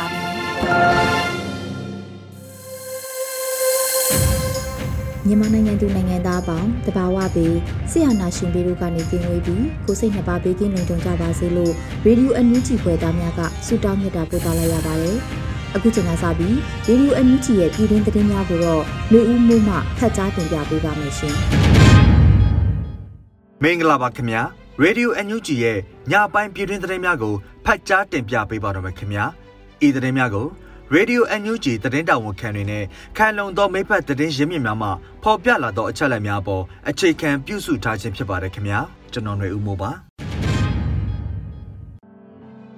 ါပြီ မြန်မာနိုင်ငံသူနိုင်ငံသားအပေါင်းတဘာဝပြီးဆရာနာရှင်ပြည်တို့ကနေပြင်ဝေးပြီးကိုစိတ်နှစ်ပါးဘေးကင်းလုံခြုံကြပါစေလို့ရေဒီယိုအန်ယူဂျီဖွယ်သားများကဆုတောင်းမြတ်တာပို့သလိုက်ရပါတယ်။အခုချိန်ကစပြီးရေဒီယိုအန်ယူဂျီရဲ့ပြည်တွင်းသတင်းများကိုတော့လူဦးမှုမှဖတ်ကြားတင်ပြပေးပါမယ်ရှင်။မင်္ဂလာပါခင်ဗျာ။ရေဒီယိုအန်ယူဂျီရဲ့ညပိုင်းပြည်တွင်းသတင်းများကိုဖတ်ကြားတင်ပြပေးပါတော့မယ်ခင်ဗျာ။ ဤသတင်းများကို Radio NUG သတင်းတောင်ဝန်ခံတွေနဲ့ခံလုံသောမိဖက်သတင်းရင်းမြစ်များမှဖော်ပြလာသောအချက်အလက်များပေါ်အခြေခံပြုစုထားခြင်းဖြစ်ပါတယ်ခင်ဗျာကျွန်တော်ຫນွေဦးမိုးပါ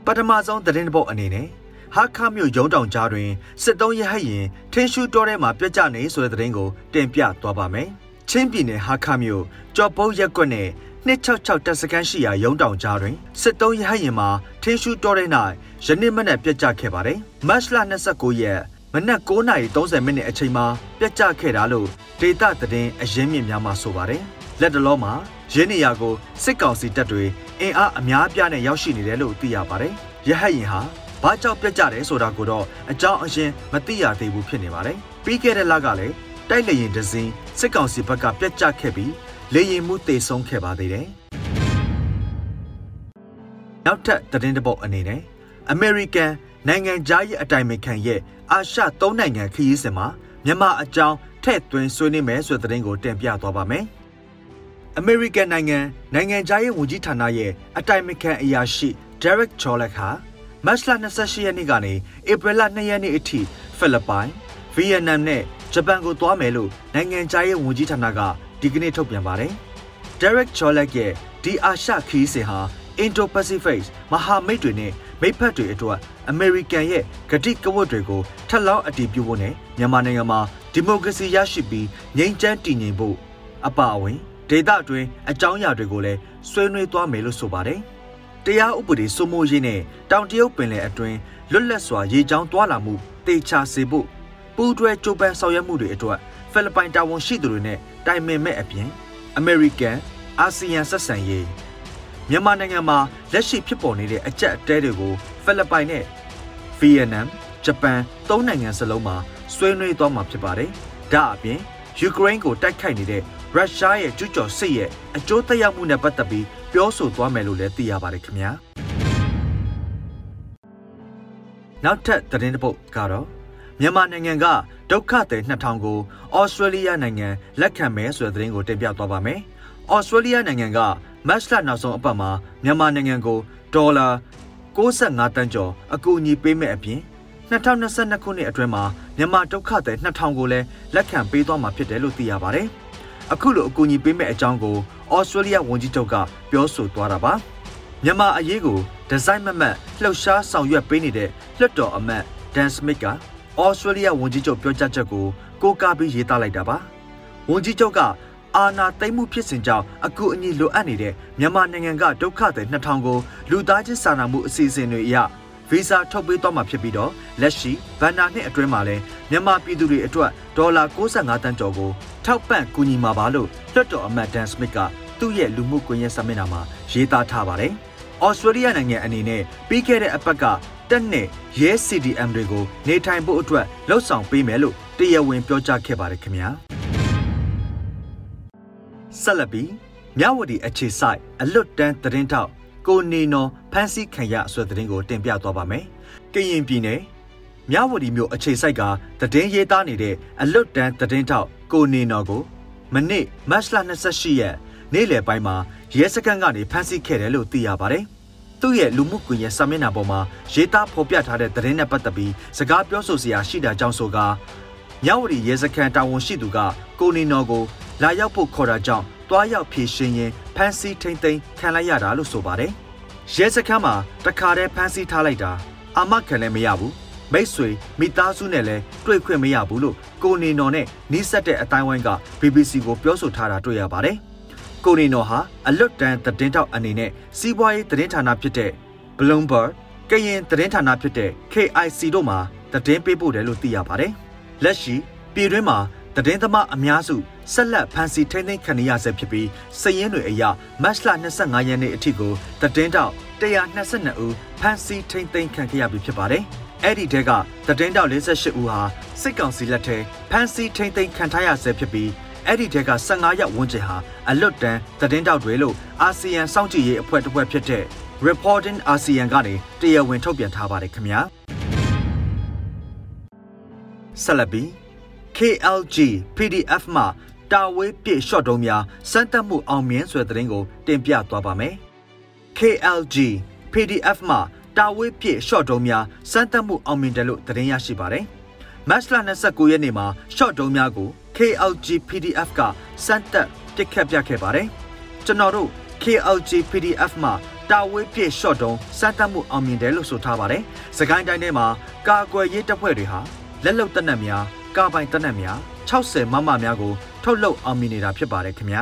ပထမဆုံးသတင်းတစ်ပုဒ်အနေနဲ့ဟာခမြို့ရုံးတောင်ကြားတွင်စစ်တုံးရဟတ်ရင်ထင်းရှူတော်ထဲမှာပြက်ကျနေဆိုတဲ့သတင်းကိုတင်ပြသွားပါမယ် ချင်းပြည်နယ်ဟာခမြို့ကြော်ပုတ်ရက်ကွက်နဲ့266တပ်စခန်းရှိရာရုံးတောင်ကြားတွင်စစ်တုံးရဟရင်မှာထင်းရှူတော်တဲ့၌ယနေ့မနက်ပြက်ကျခဲ့ပါတယ်။မတ်လ29ရက်မနက်9:30မိနစ်အချိန်မှာပြက်ကျခဲ့တာလို့ဒေတာသတင်းအရင်းမြစ်များမှဆိုပါတယ်။လက်တလောမှာရင်းနေရာကိုစစ်ကောင်စီတပ်တွေအင်အားအများပြားနဲ့ရောက်ရှိနေတယ်လို့သိရပါတယ်။ရဟရင်ဟာဘာကြောင့်ပြက်ကျတယ်ဆိုတာကိုတော့အကြောင်းအရင်းမသိရသေးဘူးဖြစ်နေပါတယ်။ပြီးခဲ့တဲ့လကလည်း တိုက်လေရင်ဒဇင်းစစ်ကောင်စီဘက်ကပြက်ကျခဲ့ပြီးလေရင်မှုတေဆုံးခဲ့ပါသေးတယ်။နောက်ထပ်သတင်းတစ်ပုဒ်အနေနဲ့ American နိုင်ငံသားရဲ့အတိုင်ပင်ခံရဲ့အာရှ၃နိုင်ငံခရီးစဉ်မှာမြန်မာအကြောင်းထည့်သွင်းဆွေးနွေးမယ်ဆိုတဲ့သတင်းကိုတင်ပြသွားပါမယ်။ American နိုင်ငံနိုင်ငံသားရဲ့ဝန်ကြီးဌာနရဲ့အတိုင်ပင်ခံအရာရှိ Derek Cholak ဟာမတ်လ28ရက်နေ့ကနေဧပြီလ2ရက်နေ့အထိဖိလစ်ပိုင်၊ဗီယက်နမ်နဲ့ ဂျပန်ကိုသွားမယ်လို့နိုင်ငံသားရဲ့ဝန်ကြီးဌာနကဒီကနေ့ထုတ်ပြန်ပါတယ်။ Derek Cholak ရဲ့ဒီအာရှခီးစဉ်ဟာ Indo-Pacific မဟာမိတ်တွေနဲ့မိတ်ဖက်တွေအတွက်အမေရိကန်ရဲ့ဂတိကဝတ်တွေကိုထပ်လောင်းအတည်ပြုဖို့နဲ့မြန်မာနိုင်ငံမှာဒီမိုကရေစီရရှိပြီးငြိမ်းချမ်းတည်ငြိမ်ဖို့အပါအဝင်ဒေသအတွင်းအကြောင်းအရာတွေကိုလည်းဆွေးနွေးသွားမယ်လို့ဆိုပါတယ်။တရားဥပဒေစိုးမိုးရေးနဲ့တောင်တရုတ်ပင်လယ်အတွင်းလွတ်လပ်စွာရေကြောင်းသွားလာမှုတေချာစေဖို့ ပူးတွဲကြိုးပမ်းဆောင်ရွက်မှုတွေအတွက်ဖိလစ်ပိုင်တာဝန်ရှိသူတွေနဲ့တိုင်ပင်မဲ့အပြင်အမေရိကန်အာဆီယံဆက်ဆံရေးမြန်မာနိုင်ငံမှာလက်ရှိဖြစ်ပေါ်နေတဲ့အကြက်အတဲတွေကိုဖိလစ်ပိုင်နဲ့ဗီယက်နမ်ဂျပန်သုံးနိုင်ငံစလုံးမှာဆွေးနွေးသွားမှာဖြစ်ပါတယ်။ဒါအပြင်ယူကရိန်းကိုတိုက်ခိုက်နေတဲ့ရုရှားရဲ့ကျူးကျော်စစ်ရဲ့အကျိုးသက်ရောက်မှုနဲ့ပတ်သက်ပြီးပြောဆိုသွားမယ်လို့လည်းသိရပါတယ်ခင်ဗျာ။နောက်ထပ်သတင်းတစ်ပုဒ်ကတော့ မြန်မာနိုင်ငံကဒုက္ခသည်2000ကိုဩစတြေးလျနိုင်ငံလက်ခံမယ်ဆိုတဲ့သတင်းကိုတင်ပြသွားပါမယ်။ဩစတြေးလျနိုင်ငံကမတ်လနောက်ဆုံးအပတ်မှာမြန်မာနိုင်ငံကိုဒေါ်လာ65တန်းကျော်အကူအညီပေးမဲ့အပြင်2022ခုနှစ်အတွင်းမှာမြန်မာဒုက္ခသည်2000ကိုလည်းလက်ခံပေးသွားမှာဖြစ်တယ်လို့သိရပါတယ်။အခုလိုအကူအညီပေးမဲ့အကြောင်းကိုဩစတြေးလျဝန်ကြီးချုပ်ကပြောဆိုသွားတာပါ။မြန်မာအရေးကိုဒီဇိုင်းမမတ်လှုပ်ရှားဆောင်ရွက်ပေးနေတဲ့လွှတ်တော်အမတ်ဒန်စမစ်က ဩစတြေးလျဝန်ကြီးချုပ်ပြောကြားချက်ကိုကိုးကားပြီးရေးသားလိုက်တာပါ။ဝန်ကြီးချုပ်ကအာနာသိမ့်မှုဖြစ်စဉ်ကြောင့်အကူအညီလိုအပ်နေတဲ့မြန်မာနိုင်ငံကဒုက္ခသည်2000ကိုလူသားချင်းစာနာမှုအစီအစဉ်တွေအရဗီဇာထုတ်ပေးသွားမှာဖြစ်ပြီးတော့လက်ရှိဗန်နာနှစ်အတွင်းမှာလည်းမြန်မာပြည်သူတွေအတွက်ဒေါ်လာ65တန်းကျော်ကိုထောက်ပံ့ကူညီမှာပါလို့လွှတ်တော်အမတ်ဒန်စမစ်ကသူ့ရဲ့လူမှုကွန်ရက်စာမျက်နှာမှာရေးသားထားပါတယ်။ဩစတြေးလျနိုင်ငံအနေနဲ့ပြီးခဲ့တဲ့အပတ်က တက်နဲ့ရဲ CDM တွေကိုနေထိုင်ဖို့အတွက်လှုပ်ဆောင်ပေးမယ်လို့တရားဝင်ပြောကြားခဲ့ပါတယ်ခင်ဗျာ။ဆက်လက်ပြီးမြဝတီအခြေဆိုင်အလွတ်တန်းသတင်းထောက်ကိုနေနော်ဖန်စီခံရဆိုတဲ့သတင်းကိုတင်ပြသွားပါမယ်။ကရင်ပြည်နယ်မြဝတီမြို့အခြေစိုက်ကသတင်းရေးသားနေတဲ့အလွတ်တန်းသတင်းထောက်ကိုနေနော်ကိုမနေ့မတ်လ28ရက်နေ့လယ်ပိုင်းမှာရဲစခန်းကနေဖမ်းဆီးခဲ့တယ်လို့သိရပါတယ်။ သူ့ရဲ့လူမှုကွန်ရက်စာမျက်နှာပေါ်မှာရေးသားဖော်ပြထားတဲ့သတင်းနဲ့ပတ်သက်ပြီးစကားပြောဆိုစရာရှိတာကြောင့်ဆိုကာမြဝတီရဲစခန်းတာဝန်ရှိသူကကိုနေနော်ကိုလာရောက်ဖို့ခေါ်တာကြောင့်တွားရောက်ဖြည့်ရှင်းရင်ဖမ်းဆီးထိမ့်သိမ်းခံလိုက်ရတာလို့ဆိုပါတယ်။ရဲစခန်းမှာတခါတည်းဖမ်းဆီးထားလိုက်တာအာမခံလည်းမရဘူးမိတ်ဆွေမိသားစုနဲ့လည်းတွေ့ခွင့်မရဘူးလို့ကိုနေနော်နဲ့နှိစက်တဲ့အတိုင်းဝိုင်းက BBC ကိုပြောဆိုထားတာတွေ့ရပါတယ်။ ကိုနေနော်ဟာအလွတ်တန်းသတင်းတောက်အနေနဲ့စီးပွားရေးသတင်းဌာနဖြစ်တဲ့ Bloomberg ကရင်သတင်းဌာနဖြစ်တဲ့ KIC တို့မှာသတင်းပေးပို့တယ်လို့သိရပါတယ်။လက်ရှိပြည်တွင်းမှာသတင်းသမားအများစုဆက်လက်ဖမ်းဆီးထိန်းသိမ်းခံရဆဲဖြစ်ပြီးစည်ရင်းတွေအရမတ်လ25ရက်နေ့အထိကိုသတင်းတောက်122ဦးဖမ်းဆီးထိန်းသိမ်းခံခဲ့ရပြီဖြစ်ပါတယ်။အဲ့ဒီတဲကသတင်းတောက်48ဦးဟာစစ်ကောင်စီလက်ထဲဖမ်းဆီးထိန်းသိမ်းခံထားရဆဲဖြစ်ပြီး အဲ့ဒီတဲက15ရက်ဝန်းကျင်ဟာအလွတ်တန်းသတင်းတောက်တွေလို့အာဆီယံစောင့်ကြည့်ရေးအဖွဲ့တစ်ဖွဲ့ဖြစ်တဲ့ Reporting ASEAN ကနေတရားဝင်ထုတ်ပြန်ထားပါတယ်ခင်ဗျာဆက်လက်ပြီး KLG PDF မှာတာဝေးပြည့် short တုံးများစမ်းသပ်မှုအောင်မြင်ဆိုတဲ့သတင်းကို တင်ပြသွားပါမယ်။ KLG PDF မှာတာဝေးပြည့် short တုံးများစမ်းသပ်မှုအောင်မြင်တယ်လို့သတင်းရရှိပါတယ်။မတ်လ29ရက်နေ့မှာ short တုံးများကို KLG PDF ကစမ်းသပ်ပြစ်ခတ်ပြခဲ့ပါတယ်။ကျွန်တော်တို့ KLG PDF မှာတာဝေးပြည့် short တုံးစမ်းသပ်မှုအောင်မြင်တယ်လို့ဆိုထားပါတယ်။စကိုင်းတိုင်းထဲမှာကာကွယ်ရေးတပ်ဖွဲ့တွေဟာလက်လုံတပ်နက်များကာပိုင်တနက်များ60မမများကိုထုတ်လုပ်အောင်မြင်နေတာဖြစ်ပါတယ်ခင်ဗျာ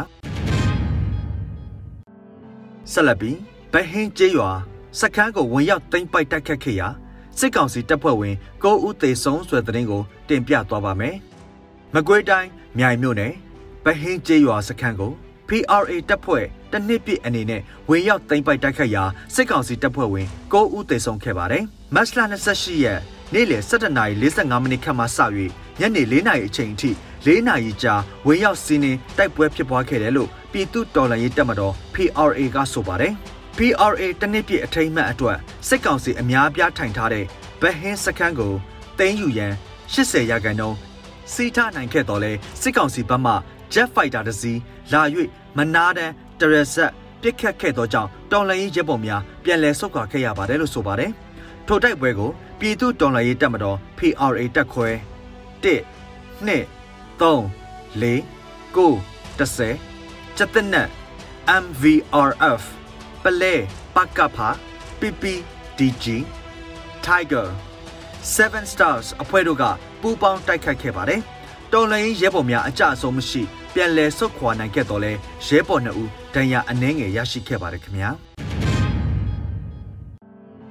ဆက်လက်ပြီးဗဟင်းကျေးရွာစခန်းကိုဝင်ရောက်သိမ်းပိုက်တိုက်ခတ်ခဲ့ရာစစ်ကောင်စီတပ်ဖွဲ့ဝင်9ဦးသေဆုံးဆွဲတဲ့တဲ့ကိုတင်ပြသွားပါမယ် မကွေးတိုင်းမြိုင်မြို့နယ်ဗဟင်းကျေးရွာစခန်းကို PRA တပ်ဖွဲ့တနှစ်ပြည့်အနေနဲ့ဝင်ရောက်သိမ်းပိုက်တိုက်ခတ်ရာစစ်ကောင်စီတပ်ဖွဲ့ဝင်9ဦးသေဆုံးခဲ့ပါတယ်မတ်လ28ရက်နေ့လယ်17:45မိနစ်ခန့်မှစ၍ညနေ4နာရီအချိန်အထိ4နာရီကြာဝင်ရောက်စီးနင်းတိုက်ပွဲဖြစ်ပွားခဲ့တယ်လို့ပြည်သူ့တော်လှန်ရေးတပ်မတော် PRA ကဆိုပါတယ်။ PRA တနစ်ပြည့်အထိမ်းအမှတ်အတွက်စစ်ကောင်စီအများပြားထိုင်ထားတဲ့ဗဟင်းစခန်းကိုတင်းယူရန်80ရာခိုင်နှုန်း စီထနိုင်ခဲ့တော်လဲစစ်ကောင်စီဘက်မှ Jet Fighter တစ်စီးလာ၍မနာတန်းတရဆက်ပစ်ခတ်ခဲ့သောကြောင့်တော်လှန်ရေးရဲဘော်များပြန်လည်ဆုတ်ခွာခဲ့ရပါတယ်လို့ဆိုပါတယ်။ထိုတိုက်ပွဲကိုပြည်သူ့တော်လှန်ရေးတပ်မတော် PRA တပ်ခွဲ1 2 3 4 9 10ကျက်တနက် MVRF ပလဲပကဖာ PPDG Tiger Seven Stars အဖွဲ့တို့က ပူးပေါင်းတိုက်ခိုက်ခဲ့ပါတယ်။တော်လှန်ရေးရဲဘော်များအကြအဆုံးမရှိပြန်လည်ဆုတ်ခွာနိုင်ခဲ့တော်လဲရဲဘော်နှစ်ဦးဒဏ်ရာအနှဲငယ်ရရှိခဲ့ပါတယ်ခင်ဗျာ။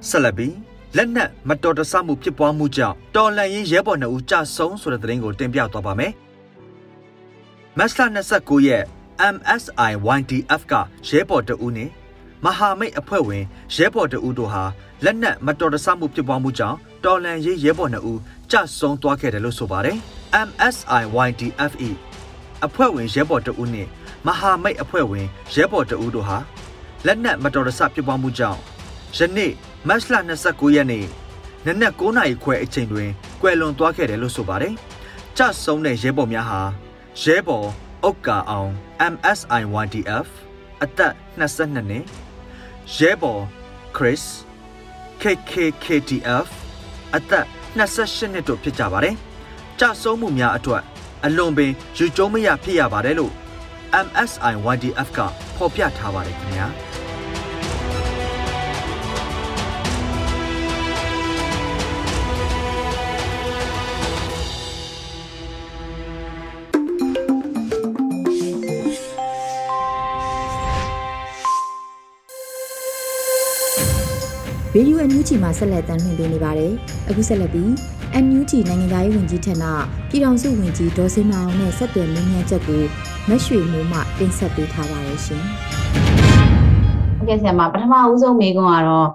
ဆက်လက်ပြီးလက်နက်မတော်တဆမှုဖြစ်ပွားမှုကြောင့်တော်လန်ရင်ရဲဘော်နှစ်ဦးကြာဆုံးဆိုတဲ့သတင်းကိုတင်ပြသွားပါမယ်။မတ်လ29ရက် MSI YDF ကရဲဘော်တဦးနဲ့မဟာမိတ်အဖွဲ့ဝင်ရဲဘော်တဦးတို့ဟာလက်နက်မတော်တဆမှုဖြစ်ပွားမှုကြောင့်တော်လန်ရေးရဲဘော်နှစ်ဦး ကြာဆုံးသွားခဲ့တယ်လို့ဆိုပါတယ်။ MSI YDFE အဖွဲ့ဝင်ရဲဘော်တဦးနဲ့မဟာမိတ်အဖွဲ့ဝင်ရဲဘော်တဦးတို့ဟာလက်နက်မတော်တဆဖြစ်ပွားမှုကြောင့်ယနေ့မတ်လ29ရက်နေ့နနက်9နာရီခွဲအချိန်တွင်ကွယ်လွန်သွားခဲ့တယ်လို့ဆိုပါတယ်။ကြဆုံးတဲ့ရဲဘော်များဟာရဲဘော်အုတ်ကာအောင် MSIYDF အသက်22နှစ်ရဲဘော် Chris KKKTF အသက် 28နှစ်တို့ဖြစ်ကြပါတယ်။ကြဆုံးမှုများအတွက်အလွန်ပင်ယူကျုံးမရဖြစ်ရပါတယ်လို့ MSIYDF ကဖော်ပြထားပါတယ်ခင်ဗျာ။ ရေဒီယိုအန်ယူဂျီမှာဆက်လက်တမ်းလှည့်ပေးနေပါတယ်။အခုဆက်လက်ပြီးအန်ယူဂျီနိုင်ငံသားရေးဝန်ကြီးဌာနပြည်ထောင်စုဝန်ကြီးဒေါ်စင်မအောင်နဲ့ဆက်သွယ်မြင်းမြန်းချက်ကိုမရွှေမိုးမှတင်ဆက်ပေးထားပါရရှင်။ဟုတ်ကဲ့ဆရာမပထမဦးဆုံးမေးခွန်းကတော့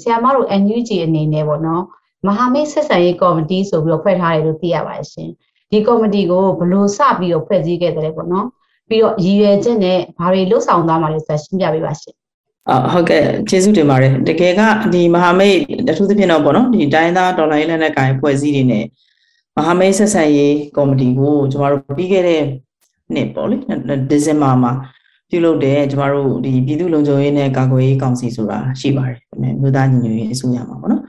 ဆရာမတို့ NUG အနေနဲ့ပေါ့နော်မဟာမိတ်ဆက်ဆံရေးကော်မတီဆိုပြီးတော့ဖွဲ့ထားတယ်လို့သိရပါတယ်ရှင်။ဒီကော်မတီကိုဘယ်လိုစပြီးတော့ဖွဲ့စည်းခဲ့တယ်လဲပေါ့နော်။ပြီးတော့ရည်ရွယ်ချက်နဲ့ဘာတွေလှုပ်ဆောင်သွားမှာလဲဆိုတာရှင်းပြပေးပါရှင်။အာ ဟုတ်ကဲ့ကျေးဇူးတင်ပါတယ်တကယ်ကဒီမဟာမိတ်အထူးသဖြင့်တော့ပေါ့နော်ဒီတိုင်းသားဒေါ်လာရေးလက်နက်ကိုင်ဖွဲ့စည်းတွေနဲ့မဟာမိတ်ဆက်ဆံရေးကော်မတီကိုကျမတို့ပြီးခဲ့တဲ့နှစ်ပေါ့လေဒီဇင်ဘာမှာပြုလုပ်တဲ့ကျမတို့ဒီပြည်သူ့လုံခြုံရေးနဲ့ကာကွယ်ရေးကောင်စီဆိုတာရှိပါတယ်မြို့သားညီညွတ်ရေးအစိုးရမှာပေါ့နော်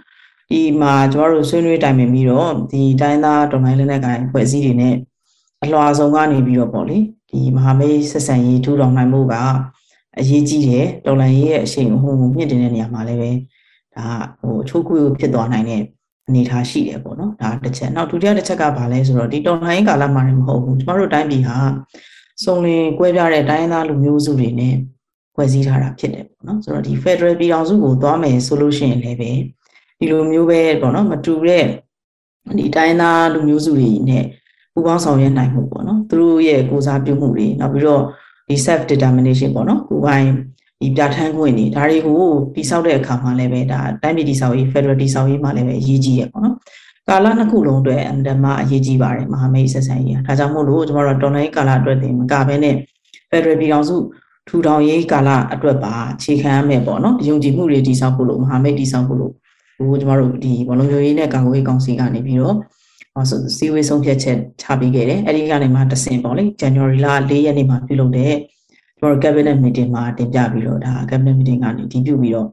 ဒီမှာကျမတို့ဆွေးနွေးတိုင်ပင်ပြီးတော့ဒီတိုင်းသားဒေါ်လာရေးလက်နက်ကိုင်ဖွဲ့စည်းတွေနဲ့အလွှာဆုံးကနေပြီးတော့ပေါ့လေဒီမဟာမိတ်ဆက်ဆံရေးထူထောင်နိုင်မှုက အရေးကြီးတယ်တော်လန်ရေးရဲ့အရှိန်အဟုန်ကိုမြင့်တင်တဲ့နေရာမှာလည်းပဲဒါဟိုချိုးကွေးဖြစ်သွားနိုင်တဲ့အနေအထားရှိတယ်ပေါ့နော်ဒါတစ်ချက်နောက်ဒုတိယတစ်ချက်ကဘာလဲဆိုတော့ဒီတော်လှန်ရေးကာလမှာလည်းမဟုတ်ဘူးကျမတို့တိုင်းပြည်ဟာစုံလင်ကွဲပြားတဲ့တိုင်းသားလူမျိုးစုတွေနဲ့ဖွဲ့စည်းထားတာဖြစ်တယ်ပေါ့နော်ဆိုတော့ဒီ Federal ပြည်ထောင်စုကိုသွားမယ်ဆိုလို့ရှိရင်လည်းပဲဒီလိုမျိုးပဲပေါ့နော်မတူတဲ့ဒီတိုင်းသားလူမျိုးစုတွေနဲ့ပူးပေါင်းဆောင်ရွက်နိုင်မှုပေါ့နော်သူတို့ရဲ့ကိုစားပြုမှုတွေနောက်ပြီးတော့ ဒီ self determination ပေါ့နော်ကိုယ်ပိုင်ဒီပြဋ္ဌာန်းခွင့်တွေဒါတွေကိုတိစောက်တဲ့အခါမှာလည်းပဲဒါတိုင်းပြည်တိစောက်ရေး federal တိစောက်ရေးမှာလည်းပဲအရေးကြီးရပေါ့နော်ကာလနှစ်ခုလုံးအတွက်အန္တမအရေးကြီးပါတယ်မဟာမိတ်ဆက်ဆံရေးဒါကြောင့်မို့လို့ကျွန်တော်တို့တော်လိုင်းကာလအတွက်တင်မကဘဲနဲ့ federal ပြည်ထောင်စုထူထောင်ရေးကာလအတွက်ပါခြေခံရမယ်ပေါ့နော်ယုံကြည်မှုတွေတိစောက်ဖို့လို့မဟာမိတ်တိစောက်ဖို့လို့ဟိုကျွန်တော်တို့ဒီဘောလုံးမျိုးရေးနဲ့ကာကွယ်ရေးကောင်စီကနေပြီးတော့ ဆိုစီဝေးဆုံးဖြတ်ချက်ချပေးခဲ့တယ်အဲ့ဒီကနေမှတဆင်ပေါ့လေ January လ၄ရက်နေ့မှာပြုလုပ်တဲ့ကျွန်တော် cabinet meeting မှာတင်ပြပြီးတော့ဒါ cabinet meeting ကနေတည်ပြုပြီးတော့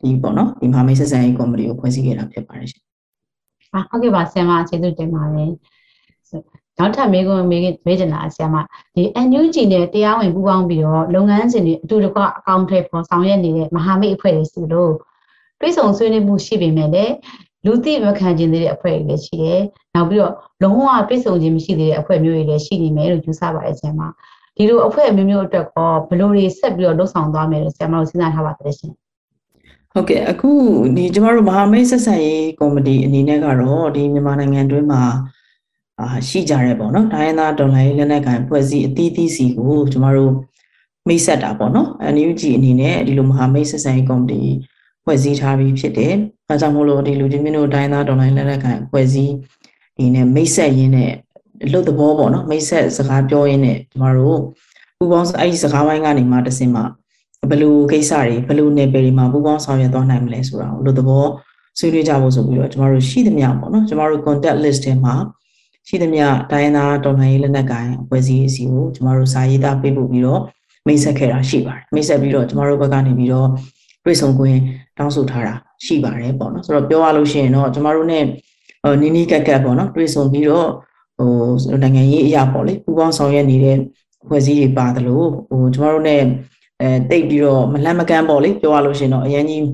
ဒီပေါ့နော်ဒီမဟာမိတ်ဆက်ဆံရေးကော်မတီကိုဖွဲ့စည်းခဲ့တာဖြစ်ပါတယ်ရှင်။အာဟုတ်ကဲ့ပါဆရာမကျေးဇူးတင်ပါတယ်။နောက်ထပ်မေးခွန်းမေးမေးချင်တာဆရာမဒီ NUG နဲ့တရားဝင်ပူးပေါင်းပြီးတော့လုပ်ငန်းစဉ်တွေအတူတကွအကောင့်ထဲပေါ်ဆောင်ရွက်နေတဲ့မဟာမိတ်အဖွဲ့တွေစီလို့တွဲဆောင်ဆွေးနွေးမှုရှိပေမဲ့လည်း လူသိမခံခြင်းသေးတဲ့အဖွဲ့တွေလည်းရှိတယ်။နောက်ပြီးတော့လုံးဝပြည့်စုံခြင်းမရှိသေးတဲ့အဖွဲ့မျိုးတွေလည်းရှိနေမယ်လို့ယူဆပါတယ်ဆရာမ။ဒီလိုအဖွဲ့မျိုးမျိုးအတွက်ကောဘယ်လိုတွေဆက်ပြီးတော့လှုပ်ဆောင်သွားမယ်လို့ဆရာမတို့စဉ်းစားထားပါတယ်ရှင်။ဟုတ်ကဲ့အခုဒီကျမတို့မဟာမိတ်ဆက်ဆံရေးကော်မတီအနေနဲ့ကတော့ဒီမြန်မာနိုင်ငံတွင်းမှာအာရှိကြရဲပေါ့နော်။တိုင်းသားဒေါ်လာရေးလက်နက်ကိုင်ဖွဲ့စည်းအသီးသီးစီကိုကျမတို့မိတ်ဆက်တာပေါ့နော်။ NUG အနေနဲ့ဒီလိုမဟာမိတ်ဆက်ဆံရေးကော်မတီ ဖွဲ့စည်းထားပြီးဖြစ်တယ်။အဲကြောင့်မို့လို့ဒီလူချင်းမျိုးတို့တိုင်းသားဒေါ်လာလက်လက်ခံဖွဲ့စည်းဒီနဲ့မိတ်ဆက်ရင်းနဲ့လှုပ်သဘောပေါ့နော်မိတ်ဆက်စကားပြောရင်းနဲ့ကျမတို့ပူပေါင်းအဲ့ဒီစကားဝိုင်းကနေမှတစင်မှဘယ်လိုကိစ္စတွေဘယ်လိုနယ်ပယ်တွေမှာပူပေါင်းဆောင်ရွက်သွားနိုင်မလဲဆိုတာကိုလှုပ်သဘောဆွေးနွေးကြဖို့ဆိုပြီးတော့ကျမတို့ရှိသမျှပေါ့နော်ကျမတို့ contact list ထဲမှာရှိသမျှတိုင်းသားတော်လှန်ရေးလက်နက်ကိုင်အဖွဲ့အစည်းအစီကိုကျမတို့စာရေးသားပေးပို့ပြီးတော့မိတ်ဆက်ခဲ့တာရှိပါတယ်မိတ်ဆက်ပြီးတော့ကျမတို့ဘက်ကနေပြီးတော့တွေ့ဆုံခွင့် တောင်းဆိုထားတာရှိပါတယ်ပေါ့နော်ဆိုတော့ပြောရလို့ရှိရင်တော့ကျမတို့ ਨੇ နီးနီးကက်ကက်ပေါ့နော်တွေ့ဆုံပြီးတော့ဟိုနိုင်ငံရေးအရာပေါ့လေပူပေါင်းဆောင်ရွက်နေတဲ့အဖွဲ့အစည်းတွေပါတယ်လို့ဟိုကျမတို့ ਨੇ အဲတိတ်ပြီးတော့မလန့်မကန်းပေါ့လေပြောရလို့ရှိရင်တော့အရင်ကြီး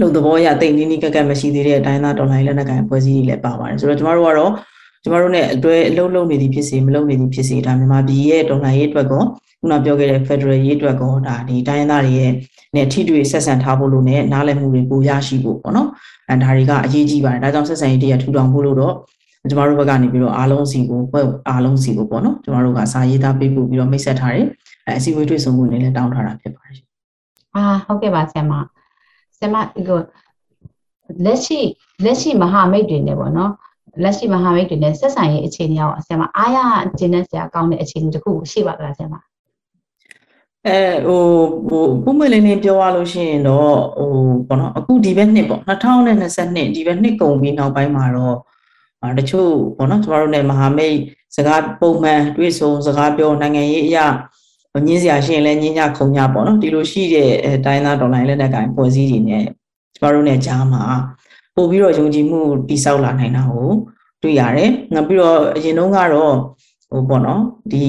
လုံသဘောရတိတ်နီးနီးကက်ကက်မရှိသေးတဲ့အတိုင်းသားတော်လိုင်းလက်နက်ကိုင်အဖွဲ့အစည်းတွေလည်းပါပါတယ်ဆိုတော့ကျမတို့ကတော့ကျမတို့ ਨੇ အတွဲအလုံးလုံးနေသည်ဖြစ်စေမလုံးနေသည်ဖြစ်စေဒါမြန်မာပြည်ရဲ့တော်လှန်ရေးအတွက်ကောခုနပြောခဲ့တဲ့ Federal ရေးအတွက်ကောဒါဒီတိုင်းသားတွေရဲ့ နဲ့ထိတွေ့ဆက်ဆံထားဖို့လို့နဲ့နားလည်မှုတွေပိုရရှိဖို့ပေါ့နော်အဲဒါတွေကအရေးကြီးပါတယ်ဒါကြောင့်ဆက်ဆံရေးတရားထူထောင်ဖို့လို့တော့ကျမတို့ဘက်ကနေပြီးတော့အားလုံးစီကိုဘက်အားလုံးစီကိုပေါ့နော်ကျမတို့ကစာရေးသားပေးပို့ပြီးတော့မိတ်ဆက်ထားတယ်အဲအစီအဝေးတွေ့ဆုံမှုနဲ့လည်းတောင်းထားတာဖြစ်ပါတယ်အာဟုတ်ကဲ့ပါဆရာမဆရာမဒီကိုလက်ရှိလက်ရှိမဟာမိတ်တွေနဲ့ပေါ့နော်လက်ရှိမဟာမိတ်တွေနဲ့ဆက်ဆံရေးအခြေအနေရောဆရာမအားရကျင်းတဲ့ဆရာကောင်းတဲ့အခြေအနေတခုရှိပါသလားဆရာမ အဲဟိုဟိုပုံမှန်လေးလေးပြောရလို့ရှိရင်တော့ဟိုဘောနော်အခုဒီဘက်နှစ်ပေါ့2022ဒီဘက်နှစ်ကုန်ပြီးနောက်ပိုင်းမှာတော့တချို့ဘောနော်ကျမတို့နဲ့မဟာမိတ်စကားပုံမှန်တွေ့ဆုံစကားပြောနိုင်ငံရေးအရာညင်းစရာရှိရင်လည်းညင်းညခုံညပေါ့နော်ဒီလိုရှိတဲ့တိုင်းသားဒေါ်လာလက်နက်ကိုင်ဖွဲ့စည်းတွေနဲ့ကျမတို့နဲ့ကြားမှာပို့ပြီးတော့ယုံကြည်မှုတိဆောက်လာနိုင်တာကိုတွေ့ရတယ်။နောက်ပြီးတော့အရင်တုန်းကတော့ဟိုပေါ့နော်ဒီ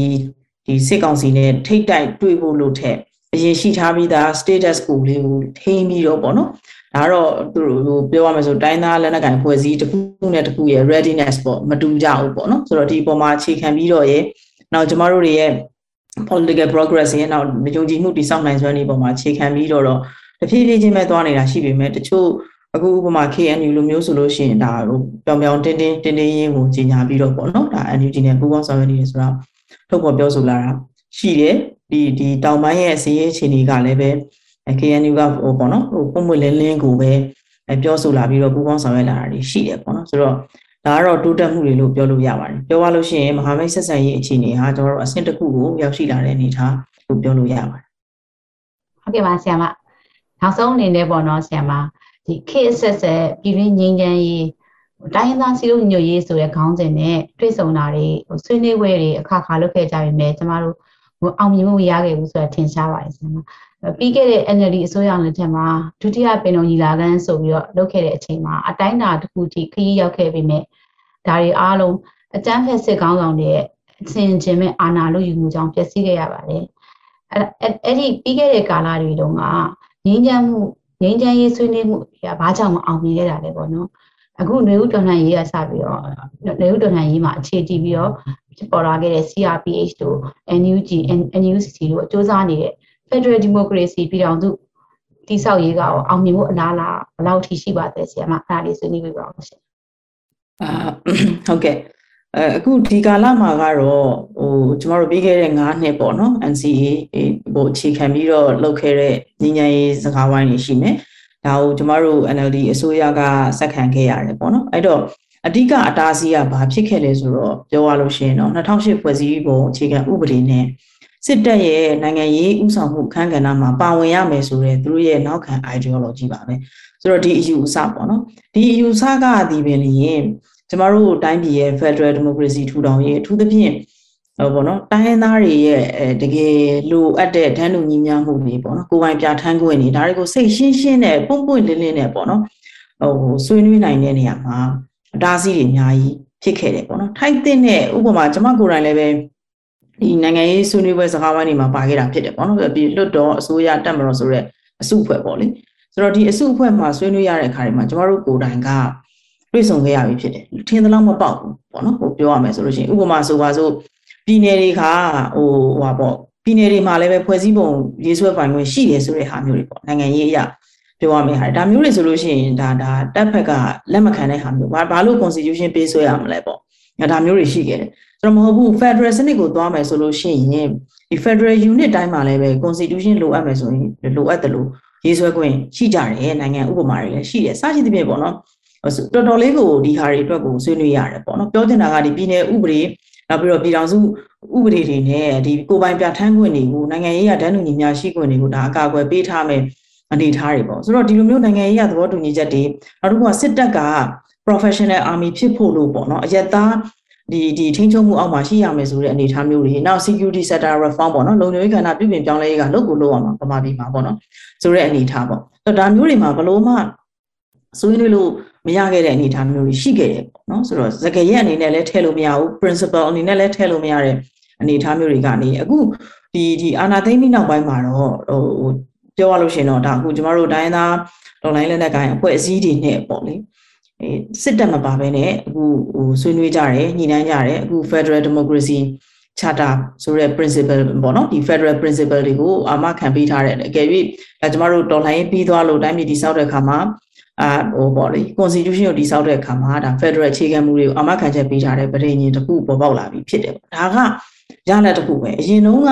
ဒီစစ်ကောင်စီနဲ့ထိတ်တိုက်တွေ့ဖို့လို့ထက်အရင်ရှိထားပြီးသား status ကိုလေးကိုထိန်းပြီးတော့ပေါ့နော်ဒါတော့သူတို့ပြောရမယ်ဆိုတိုင်းသားလက်နက်ကိုင်ဖွဲ့စည်းတစ်ခုနဲ့တစ်ခုရဲ့ readiness ပေါ့မတူကြဘူးပေါ့နော်ဆိုတော့ဒီပေါ်မှာအခြေခံပြီးတော့ရဲ့နောက်ကျမတို့တွေရဲ့ political progress ရဲ့နောက်ယုံကြည်မှုတည်ဆောက်နိုင်စွမ်းဒီပေါ်မှာအခြေခံပြီးတော့တော့တဖြည်းဖြည်းချင်းပဲသွားနေတာရှိပေမဲ့တချို့အခုဥပမာ KNU လိုမျိုးဆိုလို့ရှိရင်ဒါပြောင်ပြောင်တင်းတင်းတင်းတင်းရင်းကိုကြီးညာပြီးတော့ပေါ့နော်ဒါ NUG နဲ့ပူးပေါင်းဆောင်ရွက်နေတယ်ဆိုတော့ ထုတ်ဖော်ပြောဆိုလာတာရှိတယ်ဒီဒီတောင်ပိုင်းရဲ့အစည်းအဝေးအခြေအနေကလည်းပဲ KNU ကဟိုပေါ့နော်ဟိုပုံမွေလင်းလင်းကိုပဲပြောဆိုလာပြီးတော့ပူးပေါင်းဆောင်ရွက်လာတာတွေရှိတယ်ပေါ့နော်ဆိုတော့ဒါကတော့တိုးတက်မှုတွေလို့ပြောလို့ရပါတယ်ပြောရလို့ရှိရင်မဟာမိတ်ဆက်ဆံရေးအခြေအနေဟာကျွန်တော်တို့အဆင့်တစ်ခုကိုရောက်ရှိလာတဲ့အနေအထားလို့ပြောလို့ရပါတယ်ဟုတ်ကဲ့ပါဆရာမနောက်ဆုံးအနေနဲ့ပေါ့နော်ဆရာမဒီခေတ်ဆက်ဆက်ပြည်တွင်းငြိမ်းချမ်းရေး တိုင်းရင်းသားစီလို့ညွတ်ရေးဆိုတဲ့ခေါင်းစဉ်နဲ့တွေ့ဆုံတာတွေဆွေးနွေးပွဲတွေအခါခါလုပ်ခဲ့ကြပြီမဲ့ကျမတို့အောင်မြင်မှုရခဲ့ဘူးဆိုတာထင်ရှားပါတယ်ဆရာမပြီးခဲ့တဲ့ NLD အစိုးရလက်ထက်မှာဒုတိယပင်တော်ညီလာခံဆိုပြီးတော့လုပ်ခဲ့တဲ့အချိန်မှာအတိုင်းအတာတစ်ခုထိခရီးရောက်ခဲ့ပြီမဲ့ဒါတွေအားလုံးအကြမ်းဖက်စစ်ကောင်းဆောင်တွေရဲ့အစဉ်ချင်းမဲ့အာဏာလို့ယူမှုကြောင့်ပျက်စီးခဲ့ရပါတယ်အဲအဲ့ဒီပြီးခဲ့တဲ့ကာလတွေတုန်းကငြိမ်းချမ်းမှုငြိမ်းချမ်းရေးဆွေးနွေးမှုကဘာကြောင့်မအောင်မြင်ခဲ့တာလဲပေါ့နော် အခုနေဦးတော်လှန်ရေးကစပြီးတော့နေဦးတော်လှန်ရေးမှာအခြေတည်ပြီးတော့ဖြစ်ပေါ်လာခဲ့တဲ့ CRPH တို့ NUG NUCC တို့အကျိုးစားနေတဲ့ Federal Democracy ပြည်ထောင်စုတိဆောက်ရေးကအောင်မြင်မှုအလားအလာဘယ်လောက်ထိရှိပါသလဲဆရာမအဲ့ဒါလေးဆွေးနွေးပြပါဦးရှင်အာဟုတ်ကဲ့အဲအခုဒီကာလမှာကတော့ဟိုကျမတို့ပြီးခဲ့တဲ့9နှစ်ပေါ့နော် NCA ဟိုအခြေခံပြီးတော့လုပ်ခဲ့တဲ့ညဉ့်ညံရေးစကားဝိုင်းတွေရှိမယ် ဒါကိုကျမတို့ NLD အစိုးရကစက်ခံခဲ့ရတယ်ပေါ့နော်အဲ့တော့အဓိကအတားအဆီးကဘာဖြစ်ခဲ့လဲဆိုတော့ပြောရလို့ရှိရင်တော့2008ဖွဲ့စည်းပုံအခြေခံဥပဒေနဲ့စစ်တပ်ရဲ့နိုင်ငံရေးဥဆောင်မှုခန်းကဏ္ဍမှာပါဝင်ရမယ်ဆိုတဲ့သူတို့ရဲ့နောက်ခံ ideology ပါပဲဆိုတော့ဒီအယူအဆပေါ့နော်ဒီအယူအဆကဒီပင်လျင်ကျမတို့တိုင်းပြည်ရဲ့ Federal Democracy ထူထောင်ရေးအထူးသဖြင့် ဟောပေါ့နော်တိုင်းရင်းသားတွေရဲ့တကယ်လိုအပ်တဲ့တန်းတူညီမျှမှုတွေပေါ့နော်ကိုယ်ပိုင်ပြဋ္ဌာန်းခွင့်တွေဒါတွေကိုစိတ်ရှင်းရှင်းနဲ့ပုံပွင့်လင်းလင်းနဲ့ပေါ့နော်ဟိုဆွေးနွေးနိုင်တဲ့နေရာမှာအတားအဆီးတွေအများကြီးဖြစ်ခဲ့တယ်ပေါ့နော်ထိုက်တဲ့နဲ့ဥပမာကျမကိုယ်တိုင်လည်းပဲဒီနိုင်ငံရေးဆွေးနွေးပွဲစကားဝိုင်းတွေမှာပါခဲ့တာဖြစ်တယ်ပေါ့နော်ပြီးလွတ်တော်အစိုးရတက်မတော်ဆိုတဲ့အစုအဖွဲ့ပေါ့လေဆိုတော့ဒီအစုအဖွဲ့မှာဆွေးနွေးရတဲ့အခါတွေမှာကျမတို့ကိုယ်တိုင်ကတွေ့ဆုံခဲ့ရပြီဖြစ်တယ်ထင်သလောက်မပေါက်ဘူးပေါ့နော်ဟိုပြောရမယ်ဆိုလို့ရှိရင်ဥပမာဆိုပါစို့ ပြည်နယ်တွေကဟိုဟဟာပေါ့ပြည်နယ်တွေမှာလည်းပဲဖွဲ့စည်းပုံရေးဆွဲပိုင်ခွင့်ရှိတယ်ဆိုတဲ့ဟာမျိုးတွေပေါ့နိုင်ငံရေးအရာပြောရမယ့်ဟာဒါမျိုးတွေဆိုလို့ရှိရင်ဒါဒါတက်ဖက်ကလက်မခံတဲ့ဟာမျိုးဘာဘာလို့ constitution ပေးဆွဲရမလဲပေါ့ဒါမျိုးတွေရှိခဲ့တယ်ဆိုတော့မဟုတ်ဘူး federal စနစ်ကိုသွားမယ်ဆိုလို့ရှိရင်ဒီ federal unit တိုင်းမှာလည်းပဲ constitution လိုအပ်မယ်ဆိုရင်လိုအပ်တယ်လို့ရေးဆွဲခွင့်ရှိကြတယ်နိုင်ငံဥပမာတွေလည်းရှိတယ်စသဖြင့်ပေါ့နော်တော်တော်လေးကိုဒီဟာတွေအတွက်ကိုဆွေးနွေးရတယ်ပေါ့နော်ပြောချင်တာကဒီပြည်နယ်ဥပဒေ နောက်ပြီးတော့ပြည်တော်စုဥပဒေတွေနဲ့ဒီကိုပိုင်ပြဋ္ဌာန်းခွင့်တွေကိုနိုင်ငံရေးရဒဏ်လူညီများရှိခွင့်တွေကိုဒါအကာအကွယ်ပေးထားမယ်အနေထားတွေပေါ့ဆိုတော့ဒီလိုမျိုးနိုင်ငံရေးရသဘောတူညီချက်တွေနောက်တစ်ခုကစစ်တပ်က professional army ဖြစ်ဖို့လို့ပေါ့နော်အယက်သားဒီဒီထိန်းချုပ်မှုအောက်မှာရှိရမယ်ဆိုတဲ့အနေအထားမျိုးတွေနောက် security sector reform ပေါ့နော်လုံခြုံရေးကဏ္ဍပြုပြင်ပြောင်းလဲရေးကလုပ်ကိုလုပ်အောင်ပါပမာပြည်မှာပေါ့နော်ဆိုတဲ့အနေအထားပေါ့အဲ့ဒါမျိုးတွေမှာဘလို့မှဆွေးနွေးလို့ မရခဲ့တဲ့အနေအထားမျိုးတွေရှိခဲ့တယ်ပေါ့နော်ဆိုတော့စကရက်အနေနဲ့လည်းထည့်လို့မရဘူး principle အနေနဲ့လည်းထည့်လို့မရတဲ့အနေအထားမျိုးတွေကနေအခုဒီဒီအာနာသိမ့်ပြီးနောက်ပိုင်းမှာတော့ဟိုပြောရလို့ရှိရင်တော့ဒါအခုကျမတို့တိုင်းသားဒေါ်လိုင်းလက်နက်ကိုင်အဖွဲ့အစည်းတွေနဲ့ပေါ့လေအဲစစ်တပ်မပါဘဲနဲ့အခုဟိုဆွေးနွေးကြတယ်ညှိနှိုင်းကြတယ်အခု Federal Democracy charter ဆိုတဲ့ principle ပေါ့နော်ဒီ federal principle တွေကိုအာမခံပေးထားတယ်အကယ်၍ဒါကျမတို့တော်လှန်ရေးပြီးသွားလို့တိုင်းပြည်တည်ဆောက်တဲ့အခါမှာ အာဟိုပေါ့လေ constitution ကိုတည်ဆောက်တဲ့အခါမှာဒါ federal အခြေခံမူတွေကိုအာမခံချက်ပေးထားတဲ့ပြည်ညင်တစ်ခုပေါ်ပေါက်လာပြီဖြစ်တယ်ဒါကရလဒ်တစ်ခုပဲအရင်တုန်းက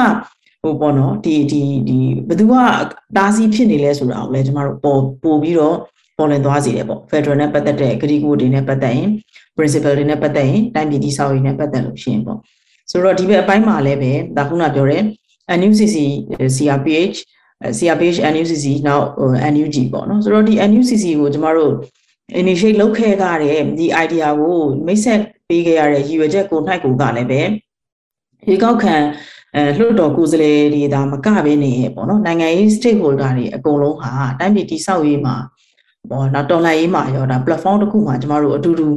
ဟိုပေါ့နော်ဒီဒီဒီဘယ်သူကတားဆီးဖြစ်နေလဲဆိုတာကိုလည်းကျမတို့ပေါ်ပို့ပြီးတော့ပေါ်လည်သွားစေတယ်ပေါ့ federal နဲ့ပတ်သက်တဲ့ဂရီကိုတွေနဲ့ပတ်သက်ရင် principle တွေနဲ့ပတ်သက်ရင်တိုင်းပြည်တည်ဆောက်ရေးနဲ့ပတ်သက်လို့ရှိရင်ပေါ့ဆိုတော့ဒီဘက်အပိုင်းမှာလည်းပဲဒါခုနပြောတဲ့ NUCC CRPH CRPH NUCC နောက် NUG ပေါ့နော်ဆိုတော့ဒီ NUCC ကိုကျမတို့ initiate လုပ်ခဲ့ကြတဲ့ဒီ idea ကိုမိတ်ဆက်ပေးခဲ့ရတဲ့ရည်ရွယ်ချက်ကို၌ကိုကလည်းပဲရေကောက်ခံအဲလွှတ်တော်ကိုယ်စားလှယ်တွေဒါမကဘဲနေပေါ့နော်နိုင်ငံရေး stakeholder တွေအကုန်လုံးဟာတိုင်းပြည်တည်ဆောက်ရေးမှာပေါ့နော်တော်လှန်ရေးမှာရောဒါ platform တစ်ခုမှာကျမတို့အတူတူ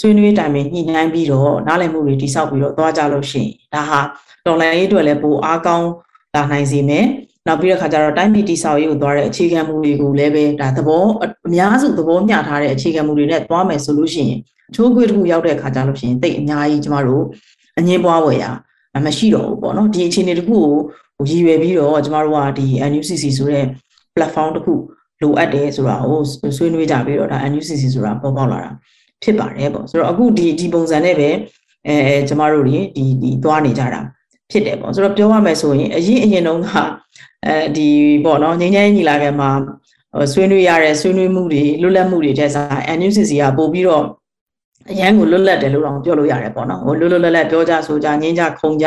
ဆွေးနွေးတိုင်ပင်ညှိနှိုင်းပြီးတော့နားလည်မှုတွေတိဆောက်ပြီးတော့သွားကြလို့ရှိရင်ဒါဟာတော်လှန်ရေးအတွက်လည်းပိုအားကောင်းလာနိုင်စေမယ် နောက်ပြီးတဲ့ခါကျတော့တိုင်းပြည်တိဆောက်ရေးကိုသွားတဲ့အခြေခံမူတွေကိုလည်းပဲဒါသဘောအများစုသဘောမျှထားတဲ့အခြေခံမူတွေနဲ့သွားမယ်ဆိုလို့ရှိရင်အချိုးခွေတစ်ခုရောက်တဲ့ခါကျလို့ရှိရင်တိတ်အများကြီးကျမတို့အငင်းပွားဝယ်ရမရှိတော့ဘူးပေါ့နော်ဒီအခြေအနေတစ်ခုကိုရည်ရွယ်ပြီးတော့ကျမတို့ကဒီ NUCC ဆိုတဲ့ platform တစ်ခုလိုအပ်တယ်ဆိုတာကိုဆွေးနွေးကြပြီးတော့ဒါ NUCC ဆိုတာပေါ်ပေါက်လာတာဖြစ်ပါတယ်ပေါ့ဆိုတော့အခုဒီဒီပုံစံနဲ့ပဲအဲကျမတို့တွေဒီဒီသွားနေကြတာ ဖြစ်တယ်ပေါ့ဆိုတော့ပြောရမယ်ဆိုရင်အရင်အရင်တုန်းကအဲဒီပေါ့နော်ငင်းငင်းညီလာခံမှာဆွေးနွေးရတဲ့ဆွေးနွေးမှုတွေလွတ်လပ်မှုတွေတဲ့စား NUCC ကပို့ပြီးတော့အရန်ကိုလွတ်လပ်တယ်လို့တော့ပြောလို့ရတယ်ပေါ့နော်ဟိုလွတ်လွတ်လပ်လပ်ပြောကြဆိုကြငင်းကြခုံကြ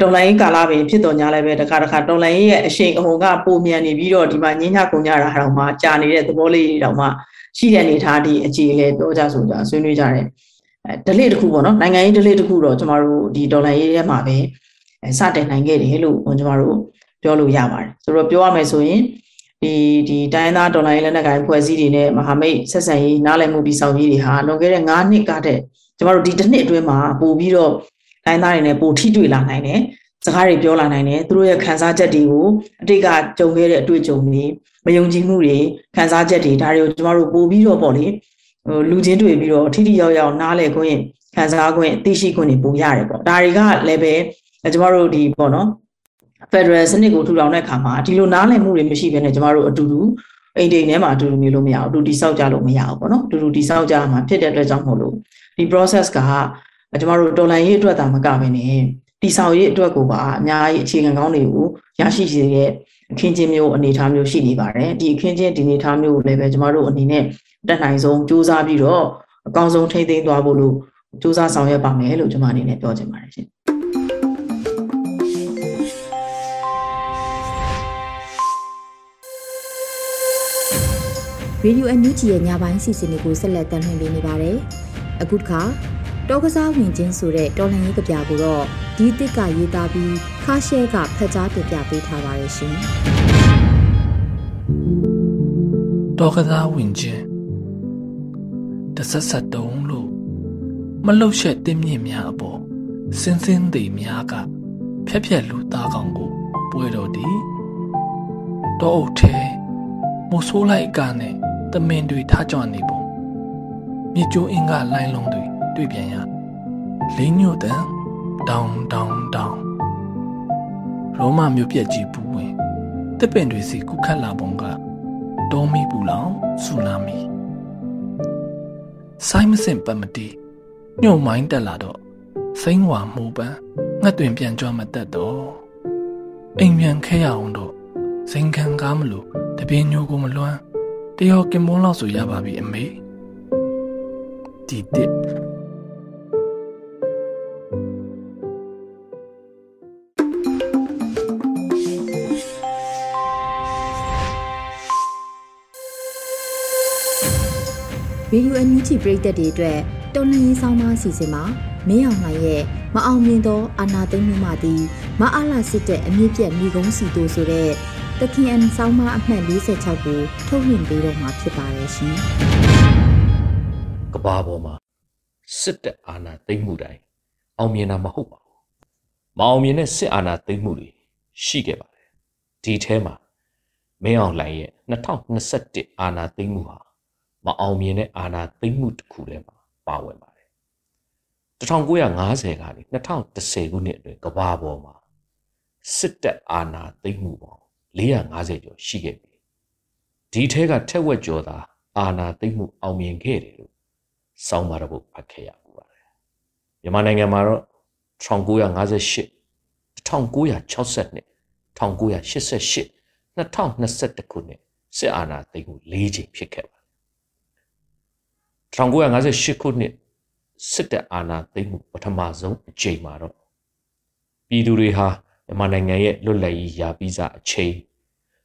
တော်လိုင်းကာလာပင်ဖြစ်တော်ညာလည်းပဲတခါတခါတော်လိုင်းရဲ့အရှိန်အဟုန်ကပုံမြန်နေပြီးတော့ဒီမှာငင်းညကုန်ကြတာတော့မှကြာနေတဲ့သဘောလေးတွေတော့မှရှိတဲ့အနေထားဒီအခြေလေပြောကြဆိုကြဆွေးနွေးကြတယ် အဲဒလိတစ်ခုပေါ့နော်နိုင်ငံရေးဒလိတစ်ခုတော့ကျမတို့ဒီဒေါ်လာရေးထဲမှာပဲစတင်နိုင်ခဲ့တယ်လို့ကျမတို့ပြောလို့ရပါတယ်ဆိုတော့ပြောရမယ်ဆိုရင်ဒီဒီတိုင်းသားဒေါ်လာရေးလက်နက်ကိုင်ဖွဲ့စည်းတွေနဲ့မဟာမိတ်ဆက်ဆံရေးနားလည်မှုတည်ဆောက်ရေးတွေဟာလွန်ခဲ့တဲ့9နှစ်ကတည်းကကျမတို့ဒီတစ်နှစ်အတွင်းမှာပို့ပြီးတော့တိုင်းသားတွေနဲ့ပို့ထိတွေ့လာနိုင်တယ်စကားတွေပြောလာနိုင်တယ်သူတို့ရဲ့ခံစားချက်တွေကိုအတိတ်ကကြုံခဲ့တဲ့အတွေ့အကြုံတွေမယုံကြည်မှုတွေခံစားချက်တွေဒါတွေကိုကျမတို့ပို့ပြီးတော့ပေါ့လေ ဟိုလူချင်းတွေ့ပြီးတော့ထိထိရောက်ရောက်နားလည်ခွင့်ခံစားခွင့်သိရှိခွင့်တွေပိုရတယ်ပေါ့ဒါတွေကလည်းပဲကျမတို့ဒီပေါ့နော် Federal စနစ်ကိုထူထောင်တဲ့အခါမှာဒီလိုနားလည်မှုတွေမရှိဘဲနဲ့ကျမတို့အတူတူအိမ်တိမ်ထဲမှာအတူတူနေလို့မရဘူးအတူတိဆောက်ကြလို့မရဘူးပေါ့နော်အတူတူတိဆောက်ကြမှာဖြစ်တဲ့အတွက်ကြောင့်မို့လို့ဒီ process ကကျမတို့တော်လိုင်းရေးအတွက်သာမကဘဲနဲ့တိဆောက်ရေးအတွက်ကိုပါအများကြီးအခြေခံကောင်းတွေကိုရရှိစေတဲ့ အခင်းချင်းမျိုးအနေအထားမျိုးရှိနေပါတယ်ဒီအခင်းချင်းဒီအနေအထားမျိုးကိုလည်းပဲကျမတို့အနေနဲ့တက်နိုင်ဆုံးစူးစမ်းပြီးတော့အကောင်းဆုံးထိန်းသိမ်းသွားဖို့လို့စူးစမ်းဆောင်ရွက်ပါမယ်လို့ကျွန်မအနေနဲ့ပြောချင်ပါတယ်ရှင်ရေဒီယိုအန်ယူဂျီရဲ့ညပိုင်းစီစဉ်တွေကိုဆက်လက်တင်ပြနေပါတယ်။အခုတစ်ခါ တောကစားဝင်ချင်းဆိုတဲ့တော်လှန်ရေးကြပြကိုတော့ဒီတစ်ကရေးသားပြီးခါရှဲကဖက်ကြားတင်ပြပေးထားပါတယ်ရှင်။တောကစားဝင်ချင်းတဆက်ဆက်တုံးလို့မလှုပ်ရှက်တင်းမြင့်များအပေါ်စင်းစင်းသေးများကဖြက်ဖြက်လူသားကောင်ကိုပွဲတော်ဒီတောအုပ်ထဲမိုးဆိုးလိုက်ကနဲ့တမင်တွေထားကြွနေပုံမြေကျိုးအင်္ဂလိုင်းလုံးတွေ တွေ့ပြန်ရလင်းညို့တန်တောင်တောင်တောင်ရောမမြို့ပြက်ကြီးပူဝင်တစ်ပင်တွေစီကုခတ်လာပုံကတောမီပူလောင်ဆူနာမီဆိုင်မစင်ပတ်မတီညှို့မိုင်းတက်လာတော့စိမ့်ဝါမှုပန်းငှက်တွင်ပြန်ကြွမတက်တော့အိမ်ပြန်ခဲရအောင်တော့စိန်ခံကားမလို့တပင်းညိုကိုမလွမ်းတယောကင်မွန်းလောက်ဆိုရပါပြီအမေဒီတစ် ရေဒီယိုအန်ယူဂျီပရိသတ်တွေအတွက်တော်လှန်ရေးဆောင်မအစီအစဉ်မှာမင်းအောင်လှိုင်ရဲ့မအောင်မြင်သောအာဏာသိမ်းမှုမှသည်မအားလာစစ်တဲ့အမြင့်ပြတ်မိကုန်းစီတို့ဆိုတဲ့တခင်အန်ဆောင်းမအမှတ်46ကိုထုတ်လွှင့်ပေးတော့မှာဖြစ်ပါတယ်ရှင်။ကဘာပေါ်မှာစစ်တပ်အာဏာသိမ်းမှုတိုင်းအောင်မြင်တာမဟုတ်ပါဘူး။မအောင်မြင်တဲ့စစ်အာဏာသိမ်းမှုတွေရှိခဲ့ပါတယ်။ဒီထဲမှာမင်းအောင်လှိုင်ရဲ့2021အာဏာသိမ်းမှုဟာ မအောင်မြင်တဲ့အာဏာသိမ်းမှုတစ်ခုထဲမှာပါဝင်ပါတယ်1950ကနေ2010ခုနှစ်အတွင်းကဘာပေါ်မှာစစ်တပ်အာဏာသိမ်းမှုပေါင်း450ကျော်ရှိခဲ့ပြီဒီထဲကထက်ဝက်ကျော်သာအာဏာသိမ်းမှုအောင်မြင်ခဲ့တယ်လို့စောင်းပါတော့ဖတ်ခဲ့ရပူပါတယ်မြန်မာနိုင်ငံမှာတော့1958 1962 1988 2021ခုနှစ်စစ်အာဏာသိမ်းမှု၄ချိန်ဖြစ်ခဲ့ပါ 1958ခုနှစ်စစ်တပ်အာဏာသိမ်းမှုပထမဆုံးအချိန်မှာတော့ပြည်သူတွေဟာမြန်မာနိုင်ငံရဲ့လွတ်လပ်ရေးရာပြီးစားအချိန်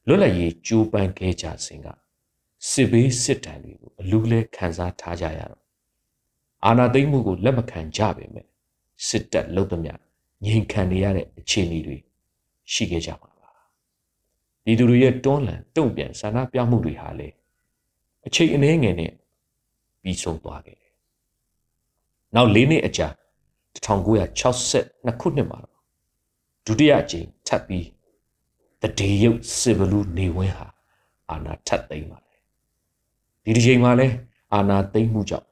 လွတ်လပ်ရေးကြိုးပမ်းခဲ့ကြစဉ်ကစစ်ဘေးစစ်တမ်းတွေကိုအလူးလဲခံစားထားကြရတော့အာဏာသိမ်းမှုကိုလက်မခံကြပေမဲ့စစ်တပ်လုံသမျှငြိမ်ခံနေရတဲ့အခြေအနေတွေရှိခဲ့ကြပါပါပြည်သူတွေရဲ့တွန်းလှန်တုံ့ပြန်ဆန္ဒပြမှုတွေဟာလေအချိန်အနည်းငယ်နဲ့ ပြီးဆုံးသွားခဲ့တယ်။နောက်၄နှစ်အကြာ1962ခုနှစ်မှာဒုတိယအကြိမ်ထပ်ပြီးတဒေရုပ်စစ်ဘလူးနေဝင်းဟာအာနာထပ်သိမ်းပါတယ်။ဒီဒီချိန်မှာလဲအာနာသိမ်းမှုကြောင့်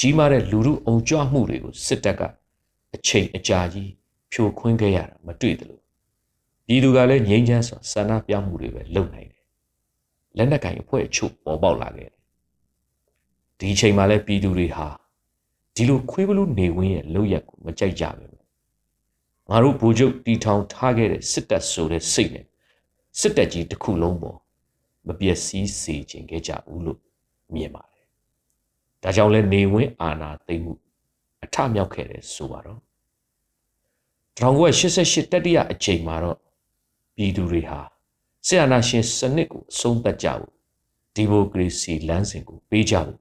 ကြီးမားတဲ့လူမှုအုံကြွမှုတွေကိုစစ်တပ်ကအချိန်အကြာကြီးဖြိုခွင်းခဲ့ရတာမတွေ့သလိုပြည်သူကလည်းငြိမ်းချမ်းစွာဆန္ဒပြမှုတွေပဲလုပ်နိုင်တယ်။လက်နက်ကင်အဖွဲ့အချို့ပေါ်ပေါက်လာခဲ့တယ် ဒီချိန်မှာလည်းပြည်သူတွေဟာဒီလိုခွေးဘလူးနေဝင်းရဲ့လောက်ရက်ကိုမကြိုက်ကြပဲငါတို့ဗိုလ်ချုပ်တီထောင်ထားခဲ့တဲ့စစ်တပ်ဆိုတဲ့စိတ်နဲ့စစ်တပ်ကြီးတစ်ခုလုံးပေါ်မပျက်စီးစေခြင်းခဲ့ကြဘူးလို့မြင်ပါတယ်။ဒါကြောင့်လဲနေဝင်းအာဏာသိမ်းမှုအထမြောက်ခဲ့တယ်ဆိုပါတော့1988တတိယအချိန်မှာတော့ပြည်သူတွေဟာဆရာနာရှင်စနစ်ကိုအဆုံးသတ်ကြဖို့ဒီမိုကရေစီလမ်းစဉ်ကိုပေးကြဖို့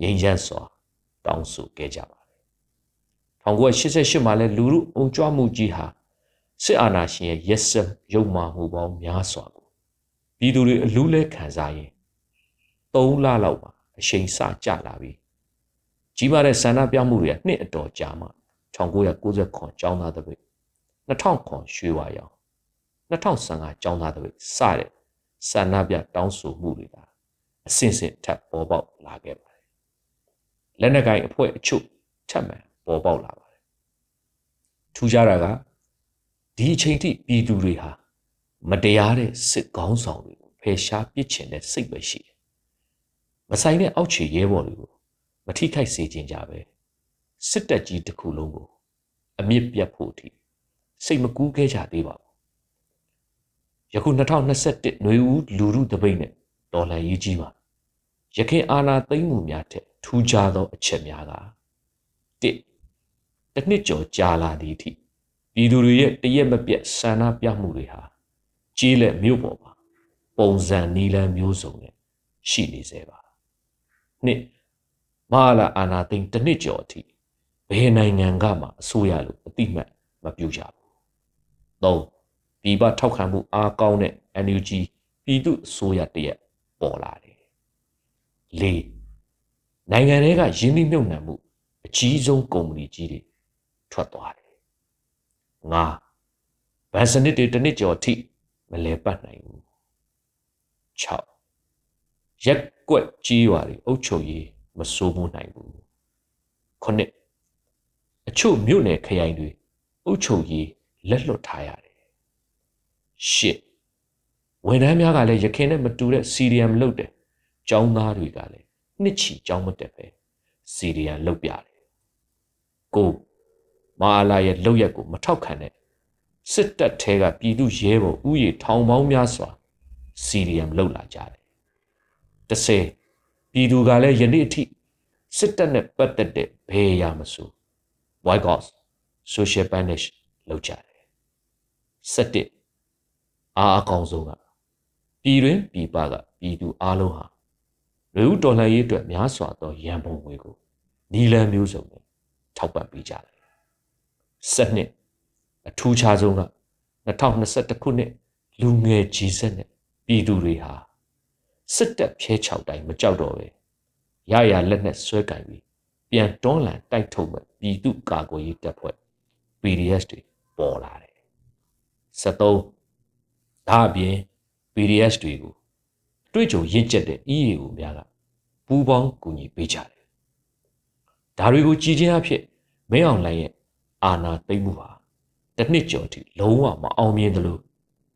ငြိမ်းချမ်းစွာတောင်းဆိုခဲ့ကြပါတယ်1988မှာလဲလူမှုအုံကြွမှုကြီးဟာစစ်အာဏာရှင်ရဲ့ရက်စက်ရုံမာမှုပေါင်းများစွာကိုပြည်သူတွေအလူးလဲခံစားရင်3လလောက်ပါအချိန်စကြလာပြီကြီးမားတဲ့ဆန္ဒပြမှုတွေကနှစ်အတော်ကြာမှ1990ခွန်ကျောင်းသားတပိတ်2000ခွန်ရွှေဝါရောင်2015ကျောင်းသားတပိတ်စတဲ့ဆန္ဒပြတောင်းဆိုမှုတွေကအဆင့်ဆင့်ထပ်ပေါ်ပေါက်လာခဲ့ပါတယ် လက်နက်ကိုင်အဖွဲ့အချို့ထပ်မံပေါ်ပေါက်လာပါတယ်ထူးခြားတာကဒီအချိန်ထိပြည်သူတွေဟာမတရားတဲ့စစ်ကောင်းဆောင်တွေကိုဖယ်ရှားပစ်ချင်တဲ့စိတ်ပဲရှိတယ်မဆိုင်တဲ့အောက်ခြေရဲဘော်တွေကိုမထိခိုက်စေခြင်းကြပဲစစ်တပ်ကြီးတစ်ခုလုံးကိုအမြင့်ပြတ်ဖို့အထိစိတ်မကူးခဲ့ကြသေးပါဘူးယခု2021နွေဦးလူမှုတပိတ်နဲ့ဒေါ်လာရေးကြီးပါရခင်အာနာသိမ့်မှုများထက် ထူးခြားသောအချက်များကတစ်တစ်နှစ်ကျော်ကြာလာသည့်အထိပြည်သူတွေရဲ့တရက်မပြတ်ဆန္ဒပြမှုတွေဟာကြီးလက်မြို့ပေါ်မှာပုံစံနီလန်းမျိုးစုံနဲ့ရှိနေစေပါနှစ်မဟာလာအာနာသိန်းတစ်နှစ်ကျော်အထိဘယ်နိုင်ငံကမှအစိုးရလို့အတိမတ်မပြုကြဘူးသုံးပြည်ပထောက်ခံမှုအားကောင်းတဲ့ NUG ပြည်သူအစိုးရတရက်ပေါ်လာတယ်လေး နိုင်ငံတွေကရင်းနှီးမြှုပ်နှံမှုအကြီးဆုံးကုမ္ပဏီကြီးတွေထွက်သွားတယ်ငါဗန်စနစ်တွေတစ်နှစ်ကျော်အထိမလဲပတ်နိုင်ဘူး6ရက်ကွက်ကြီးရွာတွေအုပ်ချုပ်ရေးမစိုးမိုးနိုင်ဘူးခုနှစ်အချို့မြို့နယ်ခရိုင်တွေအုပ်ချုပ်ရေးလက်လွတ်ထားရတယ်ရှစ်ဝန်ထမ်းများကလည်းရခင်နဲ့မတူတဲ့စီရီယမ်လုပ်တယ်ကျောင်းသားတွေကလည်း နှစ်ချီကျောင်းမတက်ပဲစီရီယမ်လုပ်ပြတယ်ကိုမာလာရဲ့လောက်ရက်ကိုမထောက်ခံတဲ့စစ်တပ်ထဲကပြည်သူရဲဘော်ဥယေထောင်ပေါင်းများစွာစီရီယမ်လောက်လာကြတယ်။တစ်ဆယ်ပြည်သူကလည်းယနေ့အထိစစ်တပ်နဲ့ပတ်သက်တဲ့ဘယ်ရာမဆို white gods social banish လောက်ကြတယ်။ဆက်တစ်အားအကောင်ဆုံးကပြည်တွင်ပြည်ပကပြည်သူအလုံးဟာ လူဦးတော်လှန်ရေးအတွက်များစွာသောရန်ပုံငွေကိုနီလန်မျိုးစုံနဲ့ထောက်ပံ့ပေးကြတယ်စနစ်အထူးခြားဆုံးက2021ခုနှစ်လူငယ်ကြီးစက်နဲ့ပြည်သူတွေဟာစစ်တပ်ဖြဲချောက်တိုင်းမကြောက်တော့ပဲရရလက်နဲ့ဆွဲကင်ပြီးပြန်တွန်းလှန်တိုက်ထုတ်မဲ့ပြည်သူကာကွယ်ရေးတပ်ဖွဲ့ PDS တွေပေါ်လာတယ်။73ဒါအပြင် PDS တွေကိုတွေ့ကြုံရင့်ကျက်တဲ့ EAO များက ပူးပေါင်းကူညီပေးကြတယ်။ဒါတွေကိုကြည်ချင်းအဖြစ်မင်းအောင်လှိုင်ရဲ့အာဏာသိမ်းမှုဟာတစ်နှစ်ကျော်ထိလုံးဝမအောင်မြင်သလို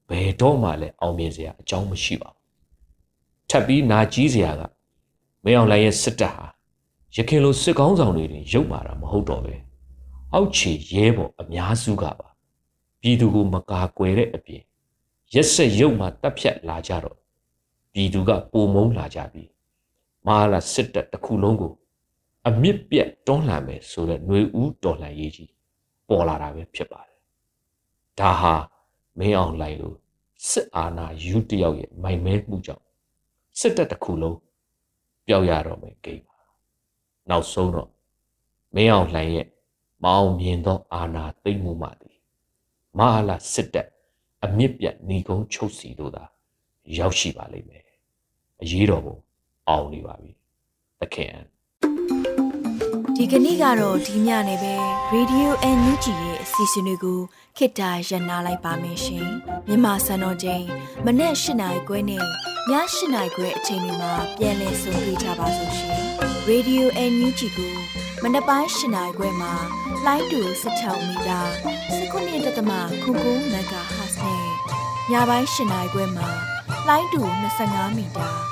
ဘယ်တော့မှလည်းအောင်မြင်စရာအကြောင်းမရှိပါဘူးထပ်ပြီးနာကြီးစရာကမင်းအောင်လှိုင်ရဲ့စစ်တပ်ဟာရခင်လိုစစ်ကောင်းဆောင်တွေတင်ရုပ်မာတာမဟုတ်တော့ပဲအောက်ခြေရဲဘော်အများစုကပါပြည်သူကိုမကာကွယ်တဲ့အပြင်ရက်ဆက်ရုပ်မှာတပ်ဖြတ်လာကြတော့ပြည်သူကပုံမုံလာကြပြီး မာလာစစ်တပ်တစ်ခုလုံးကိုအမြင့်ပြတ်တွန်းလှန်မယ်ဆိုတဲ့ຫນွေဦးတော်လှန်ရေးကြီးပေါ်လာတာပဲဖြစ်ပါတယ်ဒါဟာမင်းအောင်လှိုင်လို့စစ်အာဏာယူတယောက်ရဲ့မိုင်မဲမှုကြောင့်စစ်တပ်တစ်ခုလုံးပျောက်ရတော့မယ်ဂိမ်းပါနောက်ဆုံးတော့မင်းအောင်လှိုင်ရဲ့မအောင်မြင်သောအာဏာသိမ်းမှုမှသည်မဟာလာစစ်တပ်အမြင့်ပြတ်ညီကုန်းချုပ်စီတို့သာရောက်ရှိပါလိမ့်မယ်အရေးတော်ပုံ အောင်နေပါပြီသခင်ဒီကနေ့ကတော့ဒီညနေပဲ Radio NUG ရဲ့အစီအစဉ်လေးကိုခေတ္တရ延လိုက်ပါမယ်ရှင်မြန်မာစံတော်ချိန်မနေ့၈နိုင်ခွဲနဲ့ည၈နိုင်ခွဲအချိန်တွေမှာပြောင်းလဲဆိုပြကြပါလို့ရှင် Radio NUG ကိုမနေ့ပိုင်း၈နိုင်ခွဲမှာလိုင်းတူ16မီတာ19တက်တမခုကူမဂါဟတ်နဲ့ညပိုင်း၈နိုင်ခွဲမှာလိုင်းတူ25မီတာ